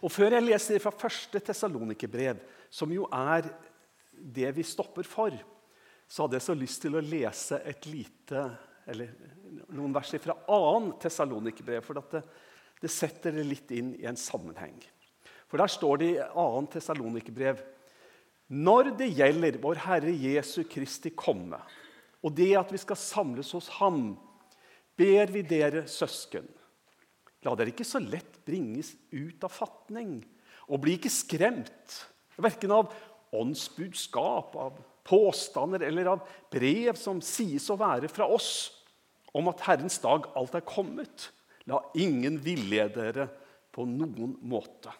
Og Før jeg leser fra første Tessalonikerbrev, som jo er det vi stopper for, så hadde jeg så lyst til å lese et lite, eller noen vers fra annen Tessalonikerbrev. For det, det, setter det litt inn i en sammenheng. For der står det i annen Tessalonikerbrev Når det gjelder vår Herre Jesu Kristi komme, og det at vi skal samles hos Ham, ber vi dere søsken La dere ikke så lett bringes ut av fatning, og bli ikke skremt, verken av åndsbudskap, av påstander eller av brev som sies å være fra oss, om at Herrens dag alt er kommet. La ingen villede dere på noen måte.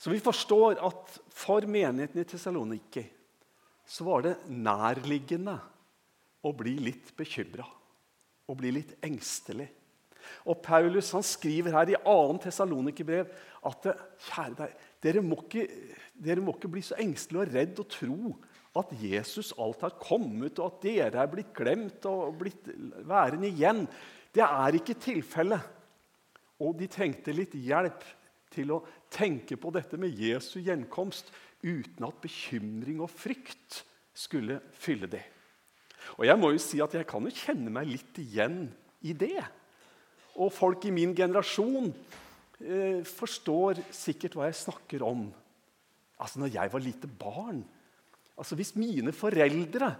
Så vi forstår at for menigheten i Tessaloniki så var det nærliggende å bli litt bekymra. og bli litt engstelig. Og Paulus han skriver her i 2. Tessalonikerbrev at kjære deg, dere må, ikke, dere må ikke bli så engstelige og redde og tro at Jesus alt har kommet, og at dere er blitt glemt og blitt værende igjen. Det er ikke tilfellet. Og de trengte litt hjelp til å tenke på dette med Jesu gjenkomst uten at bekymring og frykt skulle fylle det. Og jeg må jo si at jeg kan jo kjenne meg litt igjen i det. Og folk i min generasjon eh, forstår sikkert hva jeg snakker om. Altså, når jeg var lite barn altså Hvis mine foreldre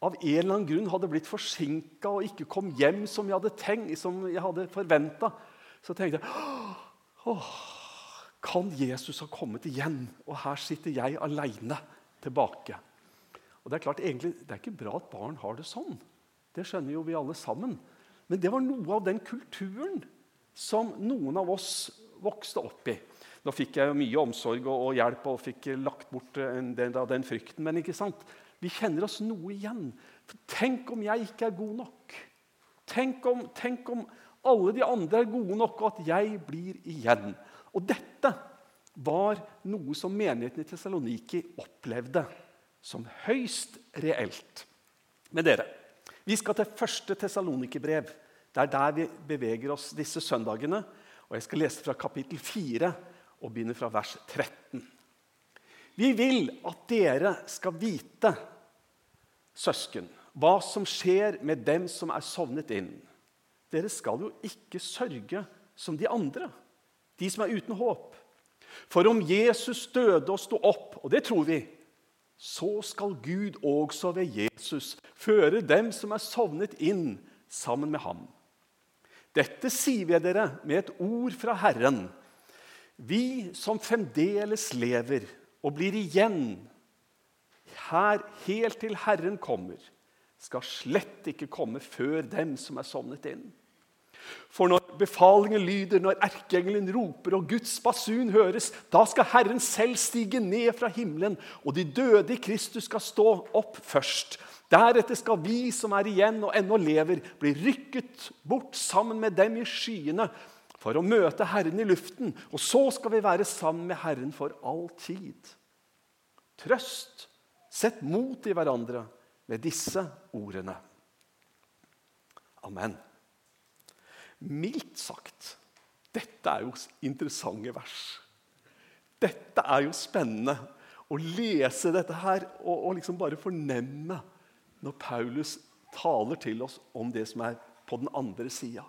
av en eller annen grunn hadde blitt forsinka og ikke kom hjem som jeg hadde tenkt, hadde forventa, så tenkte jeg Åh, Kan Jesus ha kommet igjen? Og her sitter jeg aleine tilbake. Og Det er klart, egentlig, det er ikke bra at barn har det sånn. Det skjønner jo vi alle sammen. Men det var noe av den kulturen som noen av oss vokste opp i. Nå fikk jeg mye omsorg og, hjelp og fikk lagt bort en del av den frykten. Men ikke sant? vi kjenner oss noe igjen. For tenk om jeg ikke er god nok? Tenk om, tenk om alle de andre er gode nok, og at jeg blir igjen? Og dette var noe som menigheten i Tessaloniki opplevde som høyst reelt. Men dere, vi skal til første Tesalonikerbrev. Det er der vi beveger oss disse søndagene. Og Jeg skal lese fra kapittel 4 og begynne fra vers 13. Vi vil at dere skal vite, søsken, hva som skjer med dem som er sovnet inn. Dere skal jo ikke sørge som de andre, de som er uten håp. For om Jesus døde og sto opp, og det tror vi, så skal Gud også ved Jesus føre dem som er sovnet inn, sammen med ham. Dette sier vi dere med et ord fra Herren. Vi som fremdeles lever og blir igjen her helt til Herren kommer, skal slett ikke komme før dem som er sovnet inn. For når befalingen lyder, når erkeengelen roper og Guds basun høres, da skal Herren selv stige ned fra himmelen, og de døde i Kristus skal stå opp først. Deretter skal vi som er igjen og ennå lever, bli rykket bort sammen med dem i skyene for å møte Herren i luften. Og så skal vi være sammen med Herren for all tid. Trøst, sett mot i hverandre med disse ordene. Amen. Mildt sagt dette er jo interessante vers. Dette er jo spennende å lese dette her og, og liksom bare fornemme når Paulus taler til oss om det som er på den andre sida.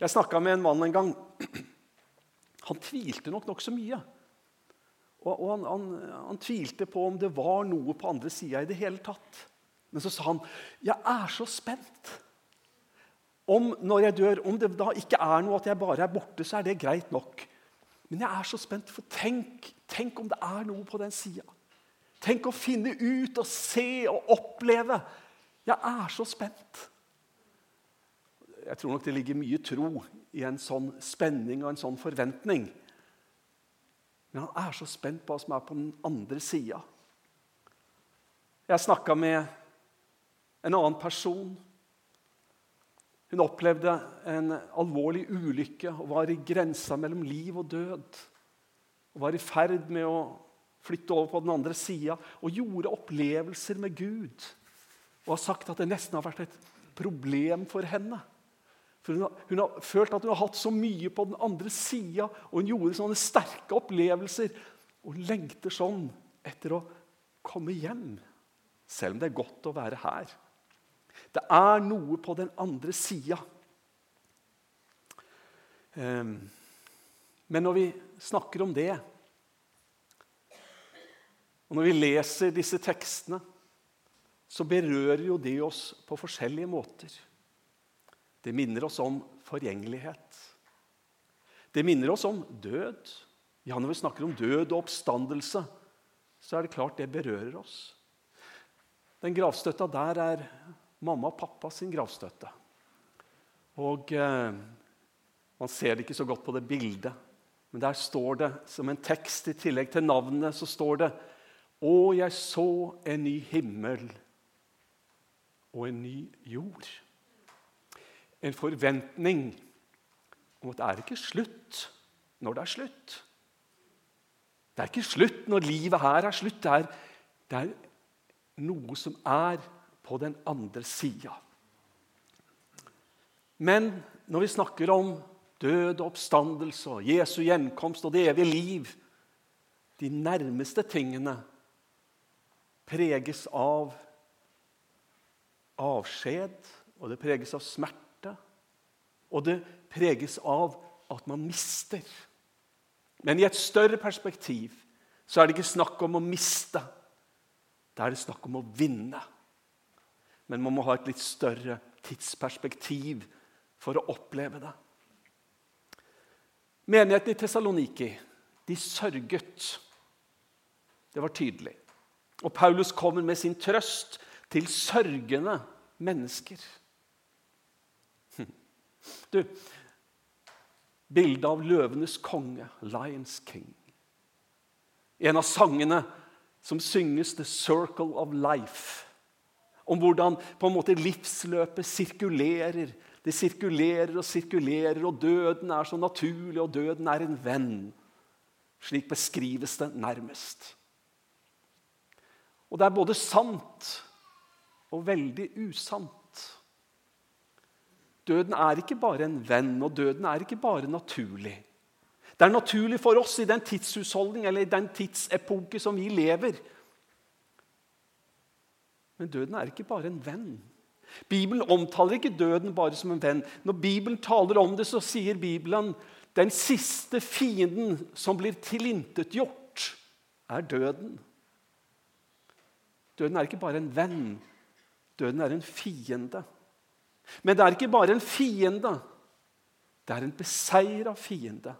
Jeg snakka med en mann en gang. Han tvilte nok nokså mye. Og, og han, han, han, tvilte på om det var noe på andre sida i det hele tatt. Men så sa han, 'Jeg er så spent' om når jeg dør, om det da ikke er noe, at jeg bare er borte, så er det greit nok. Men jeg er så spent, for tenk, tenk om det er noe på den sida. Tenk å finne ut og se og oppleve. Jeg er så spent. Jeg tror nok det ligger mye tro i en sånn spenning og en sånn forventning. Men han er så spent på hva som er på den andre sida. Jeg snakka med en annen person hun opplevde en alvorlig ulykke og var i grensa mellom liv og død. Og var i ferd med å flytte over på den andre sida og gjorde opplevelser med Gud. Og har sagt at det nesten har vært et problem for henne. For hun har, hun har, følt at hun har hatt så mye på den andre sida, og hun gjorde sånne sterke opplevelser. Og lengter sånn etter å komme hjem, selv om det er godt å være her. Det er noe på den andre sida. Ehm, men når vi snakker om det, og når vi leser disse tekstene, så berører jo det oss på forskjellige måter. Det minner oss om forgjengelighet. Det minner oss om død. Ja, Når vi snakker om død og oppstandelse, så er det klart det berører oss. Den gravstøtta der er mamma og pappa sin gravstøtte. Og eh, Man ser det ikke så godt på det bildet, men der står det som en tekst i tillegg til navnet så står det Å, jeg så en ny himmel og en ny jord en forventning om at det er ikke slutt når det er slutt. Det er ikke slutt når livet her er slutt. Det er, det er noe som er på den andre sida. Men når vi snakker om død og oppstandelse og Jesu gjenkomst og det evige liv De nærmeste tingene preges av avskjed, og det preges av smerte og det preges av at man mister. Men i et større perspektiv så er det ikke snakk om å miste. Da er det snakk om å vinne. Men man må ha et litt større tidsperspektiv for å oppleve det. Menigheten i Tessaloniki de sørget. Det var tydelig. Og Paulus kommer med sin trøst til sørgende mennesker. Du, Bildet av løvenes konge, Lions King. En av sangene som synges, 'The Circle of Life'. Om hvordan på en måte livsløpet sirkulerer. Det sirkulerer og sirkulerer, og døden er så naturlig, og døden er en venn. Slik beskrives det nærmest. Og det er både sant og veldig usant. Døden er ikke bare en venn, og døden er ikke bare naturlig. Det er naturlig for oss i den tidshusholdning eller i den tidsepoke som vi lever. Men døden er ikke bare en venn. Bibelen omtaler ikke døden bare som en venn. Når Bibelen taler om det, så sier Bibelen den siste fienden som blir tilintetgjort, er døden. Døden er ikke bare en venn. Døden er en fiende. Men det er ikke bare en fiende. Det er en beseira fiende.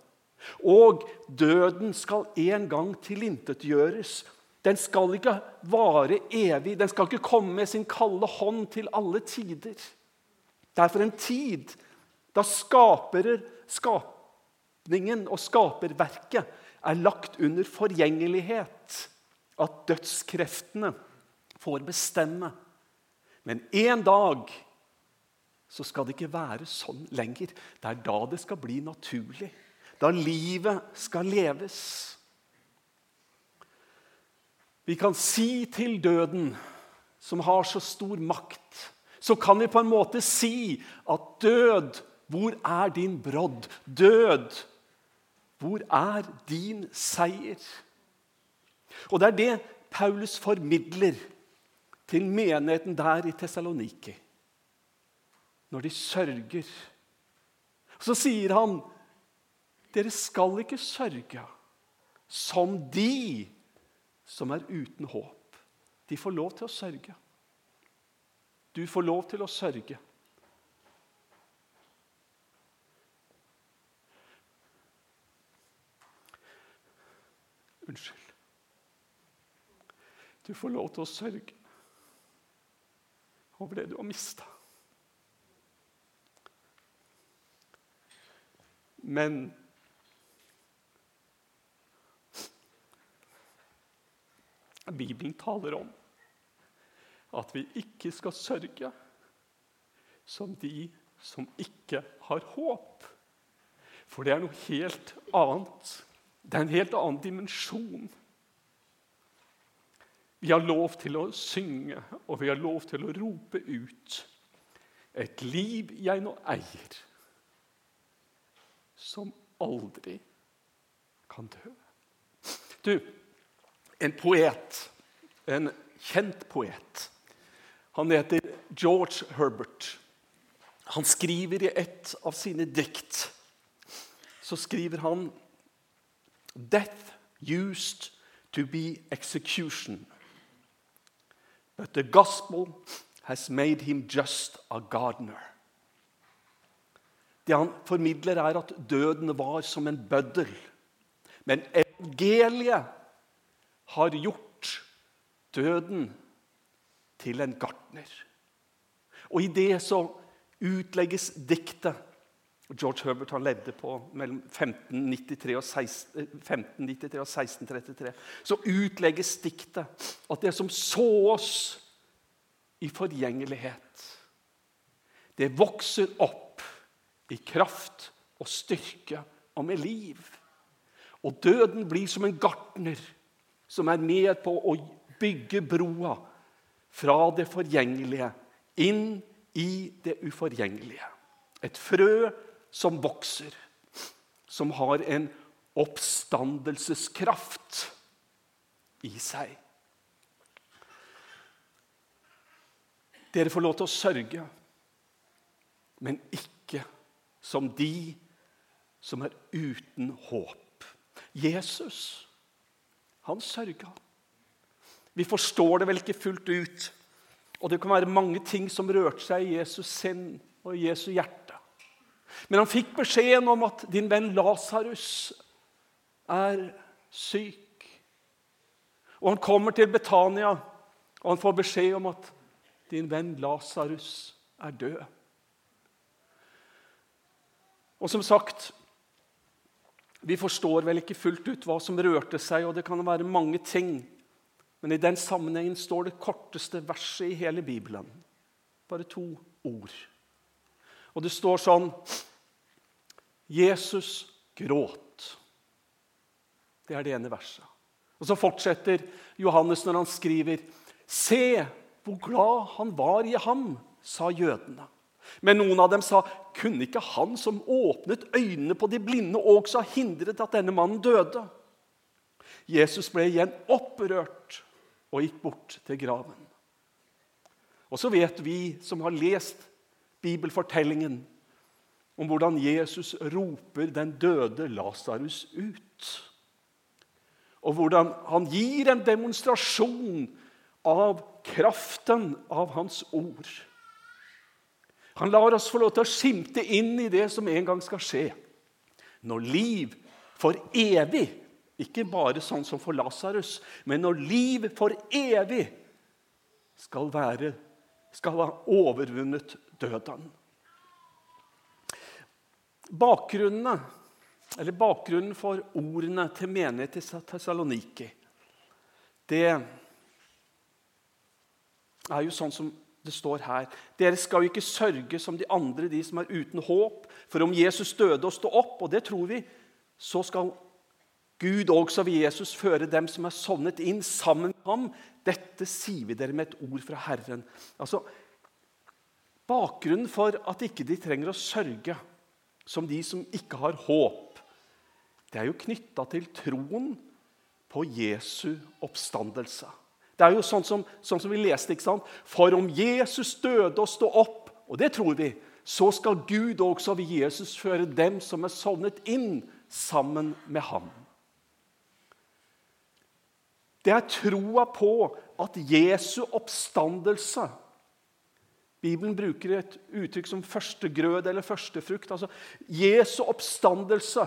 Og døden skal en gang tilintetgjøres. Den skal ikke vare evig. Den skal ikke komme med sin kalde hånd til alle tider. Det er for en tid da skaperer, skapningen og skaperverket er lagt under forgjengelighet. At dødskreftene får bestemme. Men en dag så skal det ikke være sånn lenger. Det er da det skal bli naturlig. Da livet skal leves. Vi kan si til døden, som har så stor makt, så kan vi på en måte si at død, hvor er din brodd? Død, hvor er din seier? Og det er det Paulus formidler til menigheten der i Tessaloniki når de sørger. Så sier han, 'Dere skal ikke sørge som de som er uten håp.' De får lov til å sørge. Du får lov til å sørge. Unnskyld. Du får lov til å sørge over det du har mista. Men Bibelen taler om at vi ikke skal sørge som de som ikke har håp. For det er noe helt annet. Det er en helt annen dimensjon. Vi har lov til å synge, og vi har lov til å rope ut. Et liv jeg nå eier som aldri kan dø. Du, en poet, en kjent poet, han heter George Herbert. Han skriver i et av sine dikt så skriver han Death used to be execution. But the gospel has made him just a gardener. Det han formidler, er at døden var som en bøddel. Men evangeliet har gjort døden til en gartner. Og i det så utlegges diktet George Herbert han levde på mellom 1593 og, 16, 1593 og 1633. Så utlegges diktet at det som så oss i forgjengelighet, det vokser opp i kraft og styrke og med liv. Og døden blir som en gartner som er med på å bygge broa fra det forgjengelige inn i det uforgjengelige. Et frø som vokser, som har en oppstandelseskraft i seg. Dere får lov til å sørge, men ikke som de som er uten håp. Jesus, han sørga. Vi forstår det vel ikke fullt ut. Og det kan være mange ting som rørte seg i Jesus sinn og i Jesu hjerte. Men han fikk beskjeden om at din venn Lasarus er syk. Og han kommer til Betania, og han får beskjed om at din venn Lasarus er død. Og som sagt Vi forstår vel ikke fullt ut hva som rørte seg, og det kan være mange ting. Men i den sammenhengen står det korteste verset i hele Bibelen. Bare to ord. Og det står sånn Jesus gråt. Det er det ene verset. Og Så fortsetter Johannes når han skriver Se hvor glad han var i ham, sa jødene. Men noen av dem sa, kunne ikke han som åpnet øynene på de blinde, også ha hindret at denne mannen døde? Jesus ble igjen opprørt og gikk bort til graven. Og så vet vi som har lest bibelfortellingen, om hvordan Jesus roper den døde Lasarus ut. Og hvordan han gir en demonstrasjon av kraften av hans ord. Han lar oss få lov til å skimte inn i det som en gang skal skje. Når liv for evig, ikke bare sånn som for Lasarus, men når liv for evig skal, være, skal ha overvunnet døden. Bakgrunnene, eller bakgrunnen for ordene til menighet i Tessaloniki, det er jo sånn som det står her. Dere skal jo ikke sørge som de andre, de som er uten håp. For om Jesus døde og sto opp, og det tror vi, så skal Gud også ved Jesus føre dem som er sovnet inn, sammen med ham. Dette sier vi dere med et ord fra Herren. Altså, Bakgrunnen for at ikke de trenger å sørge som de som ikke har håp, det er jo knytta til troen på Jesu oppstandelse. Det er jo sånn som, sånn som vi leste. ikke sant? For om Jesus døde og sto opp, og det tror vi, så skal Gud også ved Jesus føre dem som er sovnet inn, sammen med ham. Det er troa på at Jesu oppstandelse Bibelen bruker et uttrykk som førstegrød eller førstefrukt. Altså, Jesu oppstandelse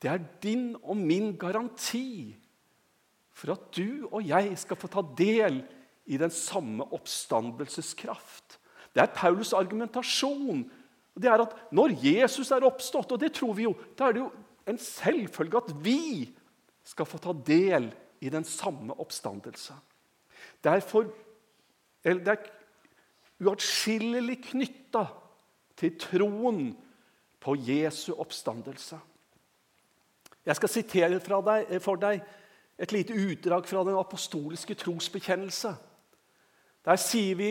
det er din og min garanti for at du og jeg skal få ta del i den samme oppstandelseskraft. Det er Paulus' argumentasjon. Det er at Når Jesus er oppstått, og det tror vi jo, da er det jo en selvfølge at vi skal få ta del i den samme oppstandelse. Det er, for, det er uatskillelig knytta til troen på Jesu oppstandelse. Jeg skal sitere deg, for deg et lite utdrag fra den apostoliske trosbekjennelse. Der sier vi,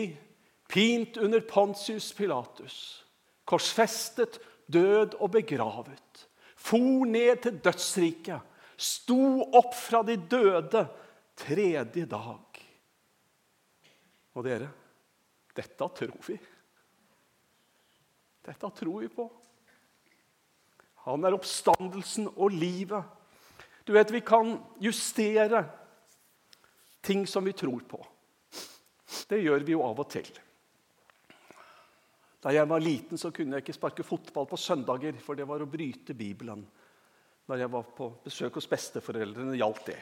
pint under Pontius Pilatus, korsfestet, død og begravet, for ned til dødsriket, sto opp fra de døde tredje dag. Og dere, dette tror vi. Dette tror vi på. Han er oppstandelsen og livet. Du vet, Vi kan justere ting som vi tror på. Det gjør vi jo av og til. Da jeg var liten, så kunne jeg ikke sparke fotball på søndager, for det var å bryte Bibelen. Når jeg var på besøk hos besteforeldrene, gjaldt det.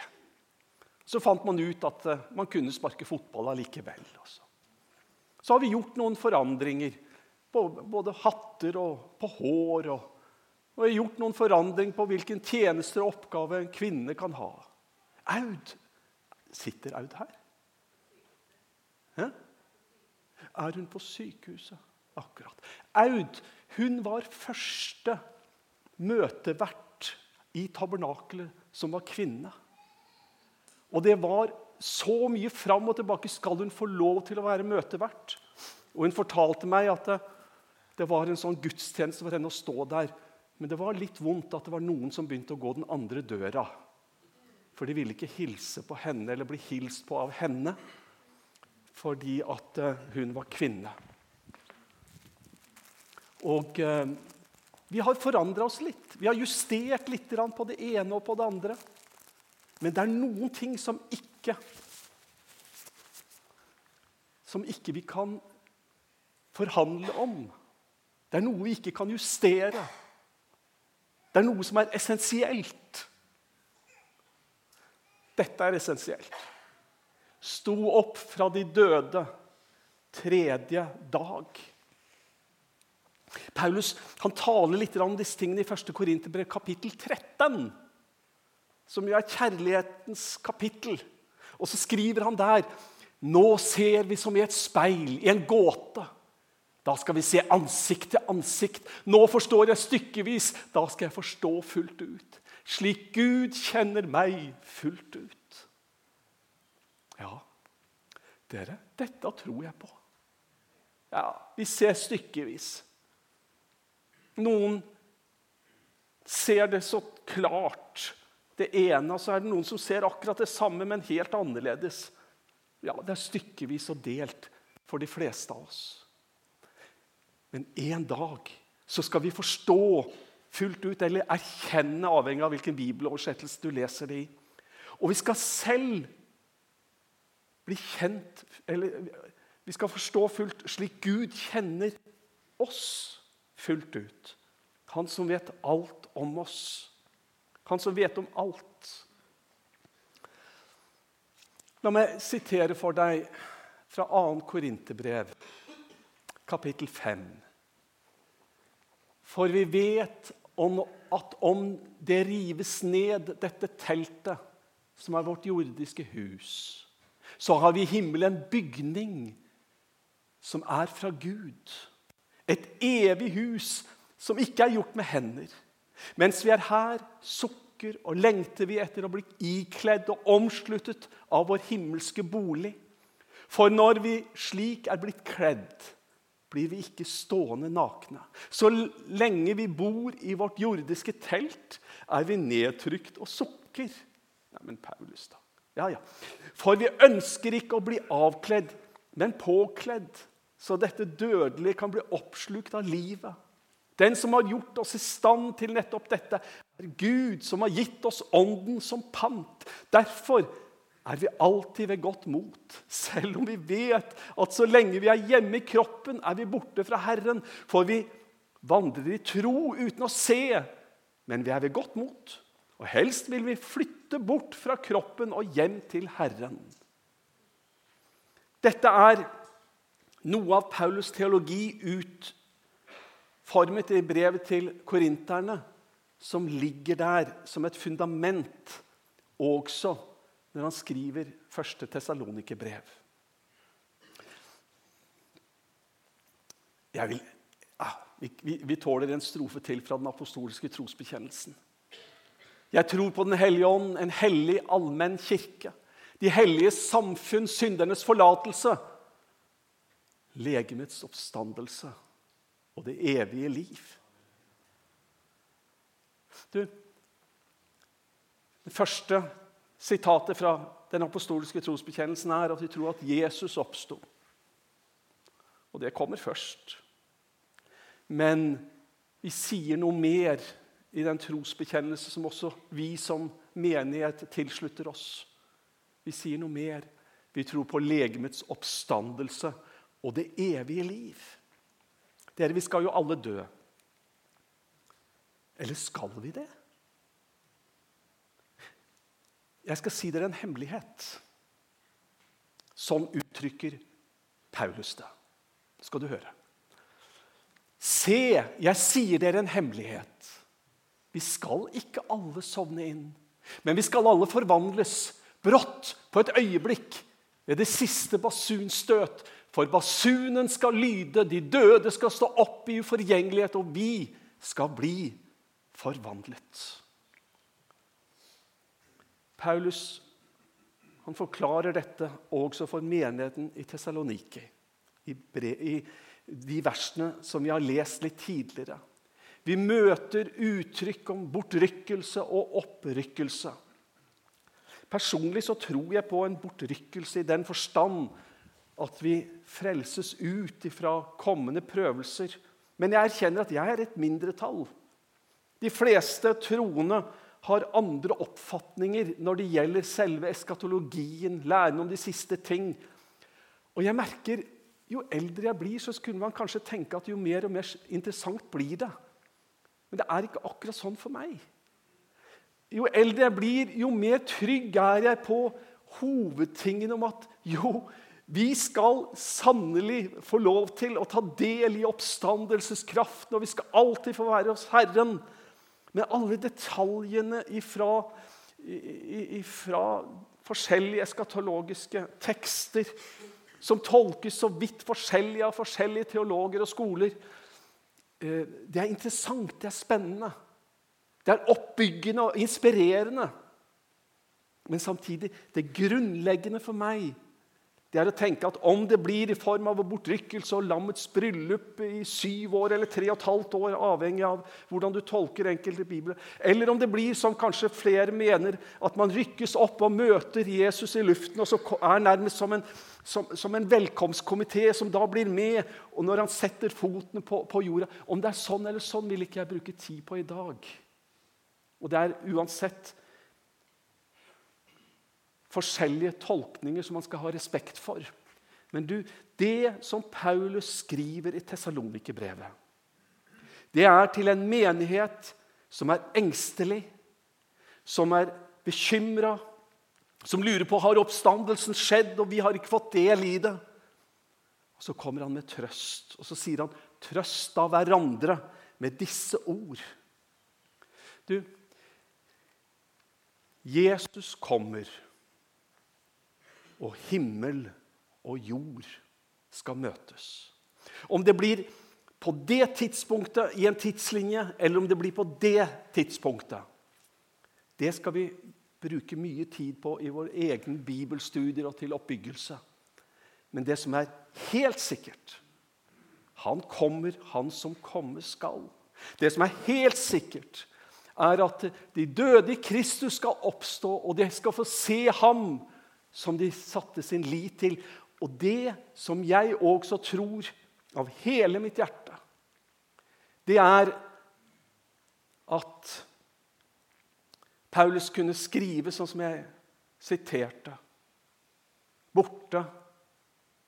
Så fant man ut at eh, man kunne sparke fotball allikevel. Også. Så har vi gjort noen forandringer på både hatter og på hår. Og, og jeg har gjort noen forandring på hvilken tjenester og oppgave en kvinne kan ha. Aud Sitter Aud her? Hæ? Er hun på sykehuset? Akkurat. Aud hun var første møtevert i tabernakelet som var kvinne. Og det var så mye fram og tilbake. Skal hun få lov til å være møtevert? Og Hun fortalte meg at det, det var en sånn gudstjeneste for henne å stå der. Men det var litt vondt at det var noen som begynte å gå den andre døra. For de ville ikke hilse på henne eller bli hilst på av henne fordi at eh, hun var kvinne. Og eh, vi har forandra oss litt. Vi har justert litt på det ene og på det andre. Men det er noen ting som ikke Som ikke vi kan forhandle om. Det er noe vi ikke kan justere. Det er noe som er essensielt. Dette er essensielt. Sto opp fra de døde tredje dag. Paulus han taler litt om disse tingene i 1. Korinterbrev kapittel 13, som jo er kjærlighetens kapittel. Og så skriver han der Nå ser vi som i et speil, i en gåte. Da skal vi se ansikt til ansikt. Nå forstår jeg stykkevis. Da skal jeg forstå fullt ut. Slik Gud kjenner meg fullt ut. Ja, dere, dette tror jeg på. Ja, Vi ser stykkevis. Noen ser det så klart, det ene, og så er det noen som ser akkurat det samme, men helt annerledes. Ja, Det er stykkevis og delt for de fleste av oss. Men en dag så skal vi forstå fullt ut, eller erkjenne, avhengig av hvilken bibeloversettelse du leser det i. Og vi skal selv bli kjent Eller vi skal forstå fullt slik Gud kjenner oss fullt ut. Han som vet alt om oss. Han som vet om alt. La meg sitere for deg fra 2. Korinterbrev, kapittel 5. For vi vet om at om det rives ned, dette teltet, som er vårt jordiske hus, så har vi i himmelen en bygning som er fra Gud et evig hus som ikke er gjort med hender. Mens vi er her, sukker og lengter vi etter å bli ikledd og omsluttet av vår himmelske bolig. For når vi slik er blitt kledd, blir vi ikke stående nakne. Så lenge vi bor i vårt jordiske telt, er vi nedtrykt og sukker. Nei, men Paulus, da. Ja, ja. For vi ønsker ikke å bli avkledd, men påkledd så dette dødelige kan bli oppslukt av livet. Den som har gjort oss i stand til nettopp dette, er Gud, som har gitt oss Ånden som pant. Derfor er vi alltid ved godt mot, selv om vi vet at så lenge vi er hjemme i kroppen, er vi borte fra Herren. For vi vandrer i tro uten å se, men vi er ved godt mot. Og helst vil vi flytte bort fra kroppen og hjem til Herren. Dette er noe av Paulus' teologi utformet i brevet til korinterne, som ligger der som et fundament også når han skriver første Tessalonikerbrev. Vil, ah, vi, vi, tåler en strofe til fra den apostoliske trosbekjennelsen. Jeg tror på Den hellige ånd, en hellig allmenn kirke. De hellige samfunn, syndernes forlatelse legemets oppstandelse og det evige liv. Du, det første sitatet fra den apostoliske trosbekjennelsen er at vi tror at Jesus oppsto. Og det kommer først. Men vi sier noe mer i den trosbekjennelse som også vi som menighet tilslutter oss. Vi sier noe mer. Vi tror på legemets oppstandelse og det evige liv. Dere, vi skal jo alle dø. Eller skal vi det? Jeg skal si dere en hemmelighet. Sånn uttrykker Paulus det. Skal du høre. Se, jeg sier dere en hemmelighet. Vi skal ikke alle sovne inn, men vi skal alle forvandles brått, på et øyeblikk, ved det siste basunstøt. For basunen skal lyde, de døde skal stå opp i uforgjengelighet, og vi skal bli forvandlet. Paulus han forklarer dette også for menigheten i Tessaloniki. I, i de versene som vi har lest litt tidligere. Vi møter uttrykk om bortrykkelse og opprykkelse. Personlig så tror jeg på en bortrykkelse i den forstand at vi frelses ut fra kommende prøvelser. Men jeg erkjenner at jeg er et mindretall. De fleste troende har andre oppfatninger når det gjelder selve eskatologien, læren om de siste ting. Og jeg merker jo eldre jeg blir, så skulle man kanskje tenke at jo mer og mer interessant blir det. Men det er ikke akkurat sånn for meg. Jo eldre jeg blir, jo mer trygg er jeg på hovedtingen om at jo, vi skal sannelig få lov til å ta del i oppstandelseskraften, og vi skal alltid få være hos Herren. Men alle detaljene ifra, ifra forskjellige eskatologiske tekster som tolkes så vidt forskjellig av forskjellige teologer og skoler. Eh, det er interessant, det er spennende. Det er oppbyggende og inspirerende. Men samtidig det grunnleggende for meg det er å tenke at om det blir i form av bortrykkelse og lammets bryllup i syv år eller tre og et halvt år, avhengig av hvordan du tolker enkelte bibler, eller om det blir som kanskje flere mener, at man rykkes opp og møter Jesus i luften, og så er nærmest som en, som, som en velkomstkomité som da blir med, og når han setter foten på, på jorda Om det er sånn eller sånn, vil ikke jeg bruke tid på i dag. Og det er uansett forskjellige tolkninger som man skal ha respekt for. Men du, det som Paulus skriver i Tessalonikerbrevet, det er til en menighet som er engstelig, som er bekymra, som lurer på har oppstandelsen skjedd, og vi har ikke fått del i det. Og Så kommer han med trøst, og så sier han, 'Trøst av hverandre med disse ord'. Du, Jesus kommer og himmel og jord skal møtes. Om det blir på det tidspunktet i en tidslinje, eller om det blir på det tidspunktet, det skal vi bruke mye tid på i vår egen bibelstudier og til oppbyggelse. Men det som er helt sikkert Han kommer, han som komme skal. Det som er helt sikkert, er at de døde i Kristus skal oppstå, og de skal få se ham som de satte sin lit til. Og det som jeg også tror av hele mitt hjerte, det er at Paulus kunne skrive sånn som jeg siterte. Borte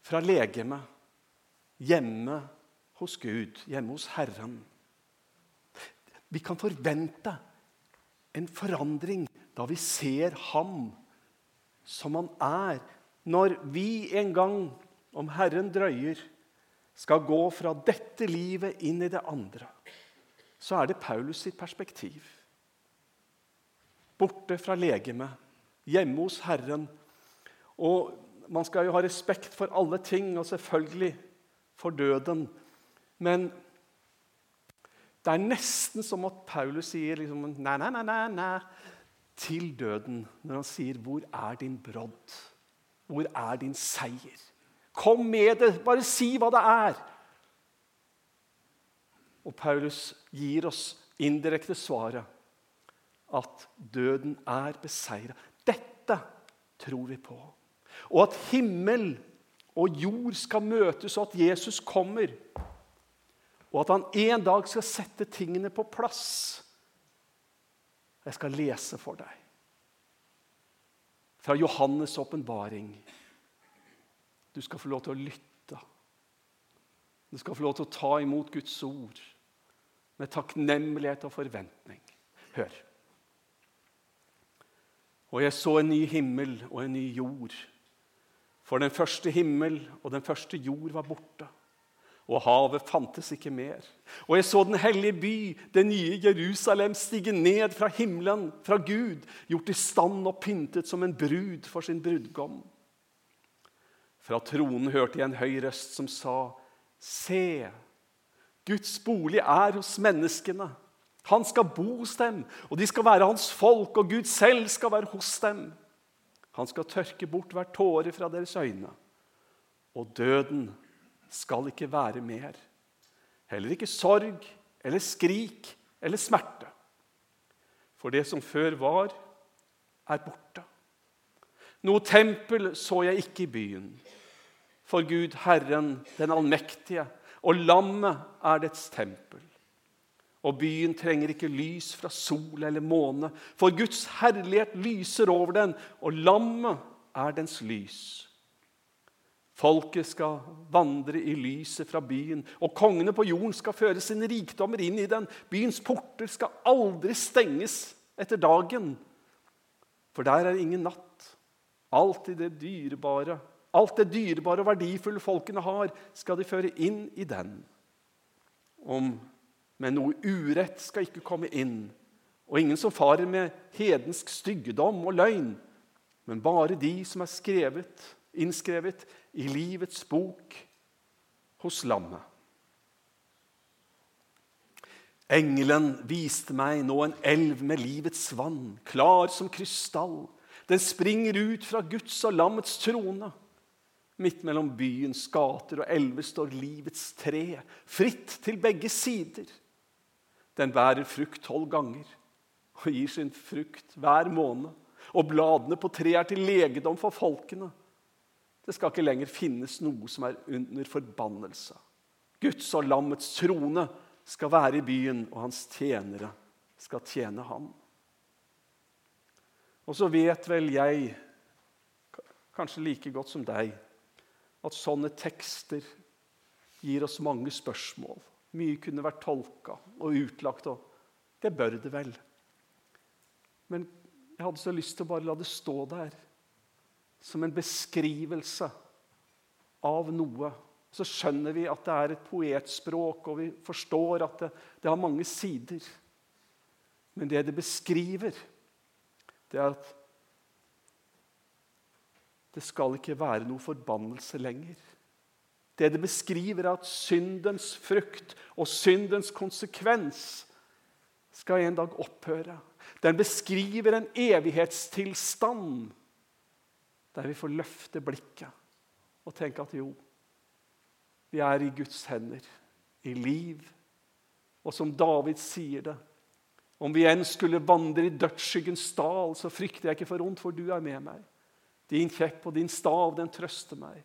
fra legemet, hjemme hos Gud, hjemme hos Herren. Vi kan forvente en forandring da vi ser ham som han er, når vi en gang, om Herren drøyer, skal gå fra dette livet inn i det andre, så er det Paulus sitt perspektiv. Borte fra legemet, hjemme hos Herren. Og Man skal jo ha respekt for alle ting, og selvfølgelig for døden. Men det er nesten som at Paulus sier liksom, nei, nei, nei, nei, til døden når han sier, 'Hvor er din brodd? Hvor er din seier?' Kom med det! Bare si hva det er! Og Paulus gir oss indirekte svaret. at døden er beseira. Dette tror vi på. Og at himmel og jord skal møtes, og at Jesus kommer. Og at han en dag skal sette tingene på plass. Jeg skal lese for deg fra Johannes' åpenbaring. Du skal få lov til å lytte. Du skal få lov til å ta imot Guds ord med takknemlighet og forventning. Hør. Og jeg så en ny himmel og en ny jord. For den første himmel og den første jord var borte og havet fantes ikke mer. Og jeg så den hellige by, det nye Jerusalem, stige ned fra himmelen, fra Gud, gjort i stand og pyntet som en brud for sin brudgom. Fra tronen hørte jeg en høy røst som sa, Se, Guds bolig er hos menneskene. Han skal bo hos dem, og de skal være hans folk, og Gud selv skal være hos dem. Han skal tørke bort hver tåre fra deres øyne, og døden skal ikke være mer. Heller ikke sorg eller skrik eller smerte. For det som før var, er borte. Noe tempel så jeg ikke i byen. For Gud, Herren, den allmektige, og lammet er dets tempel. Og byen trenger ikke lys fra sol eller måne, for Guds herlighet lyser over den, og lammet er dens lys. Folket skal vandre i lyset fra byen, og kongene på jorden skal føre sine rikdommer inn i den. Byens porter skal aldri stenges etter dagen, for der er ingen natt. Alt det dyrebare, alt det dyrebare og verdifulle folkene har, skal de føre inn i den. Om, men noe urett skal ikke komme inn, og ingen som farer med hedensk styggedom og løgn, men bare de som er skrevet, innskrevet i livets bok hos lammet. Engelen viste meg nå en elv med livets vann, klar som krystall. Den springer ut fra Guds og lammets trone. Midt mellom byens gater og elver står livets tre, fritt til begge sider. Den bærer frukt tolv ganger og gir sin frukt hver måned. Og bladene på treet er til legedom for folkene. Det skal ikke lenger finnes noe som er under forbannelse. Guds og lammets trone skal være i byen, og hans tjenere skal tjene ham. Og så vet vel jeg, kanskje like godt som deg, at sånne tekster gir oss mange spørsmål. Mye kunne vært tolka og utlagt, og det bør det vel. Men jeg hadde så lyst til å bare la det stå der som en beskrivelse av noe. Så skjønner vi at det er et poetspråk, og vi forstår at det, det har mange sider. Men det det beskriver, det er at det skal ikke være noe forbannelse lenger. Det det beskriver, er at syndens frukt og syndens konsekvens skal en dag opphøre. Den beskriver en evighetstilstand der vi får løfte blikket og tenke at jo, vi er i Guds hender, i liv. Og som David sier det Om vi enn skulle vandre i dødsskyggens dal, så frykter jeg ikke for ondt, for du er med meg. Din kjepp og din stav, den trøster meg.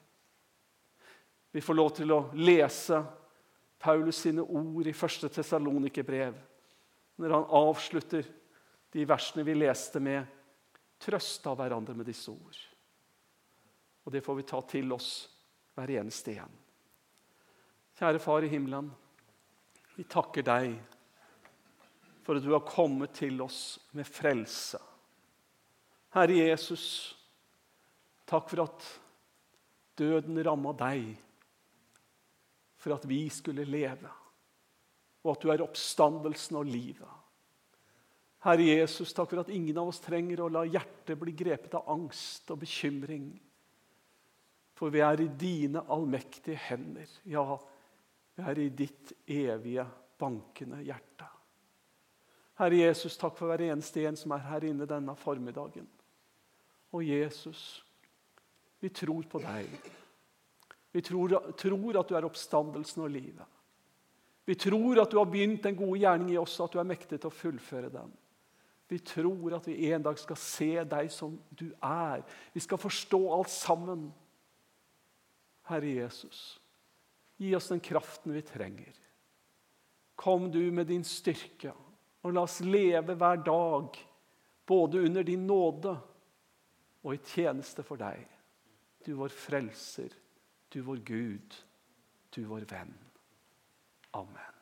Vi får lov til å lese Paulus sine ord i 1. Tessalonikerbrev, når han avslutter de versene vi leste med 'Trøst av hverandre med disse ord'. Og det får vi ta til oss hver eneste en. Kjære Far i himmelen. Vi takker deg for at du har kommet til oss med frelse. Herre Jesus, takk for at døden ramma deg for at vi skulle leve, og at du er oppstandelsen og livet. Herre Jesus, takk for at ingen av oss trenger å la hjertet bli grepet av angst og bekymring. For vi er i dine allmektige hender. Ja, vi er i ditt evige, bankende hjerte. Herre Jesus, takk for hver eneste en som er her inne denne formiddagen. Og Jesus, vi tror på deg. Vi tror, tror at du er oppstandelsen og livet. Vi tror at du har begynt en god gjerning i oss, og at du er mektig til å fullføre den. Vi tror at vi en dag skal se deg som du er. Vi skal forstå alt sammen. Herre Jesus, gi oss den kraften vi trenger. Kom du med din styrke, og la oss leve hver dag både under din nåde og i tjeneste for deg. Du vår frelser, du vår Gud, du vår venn. Amen.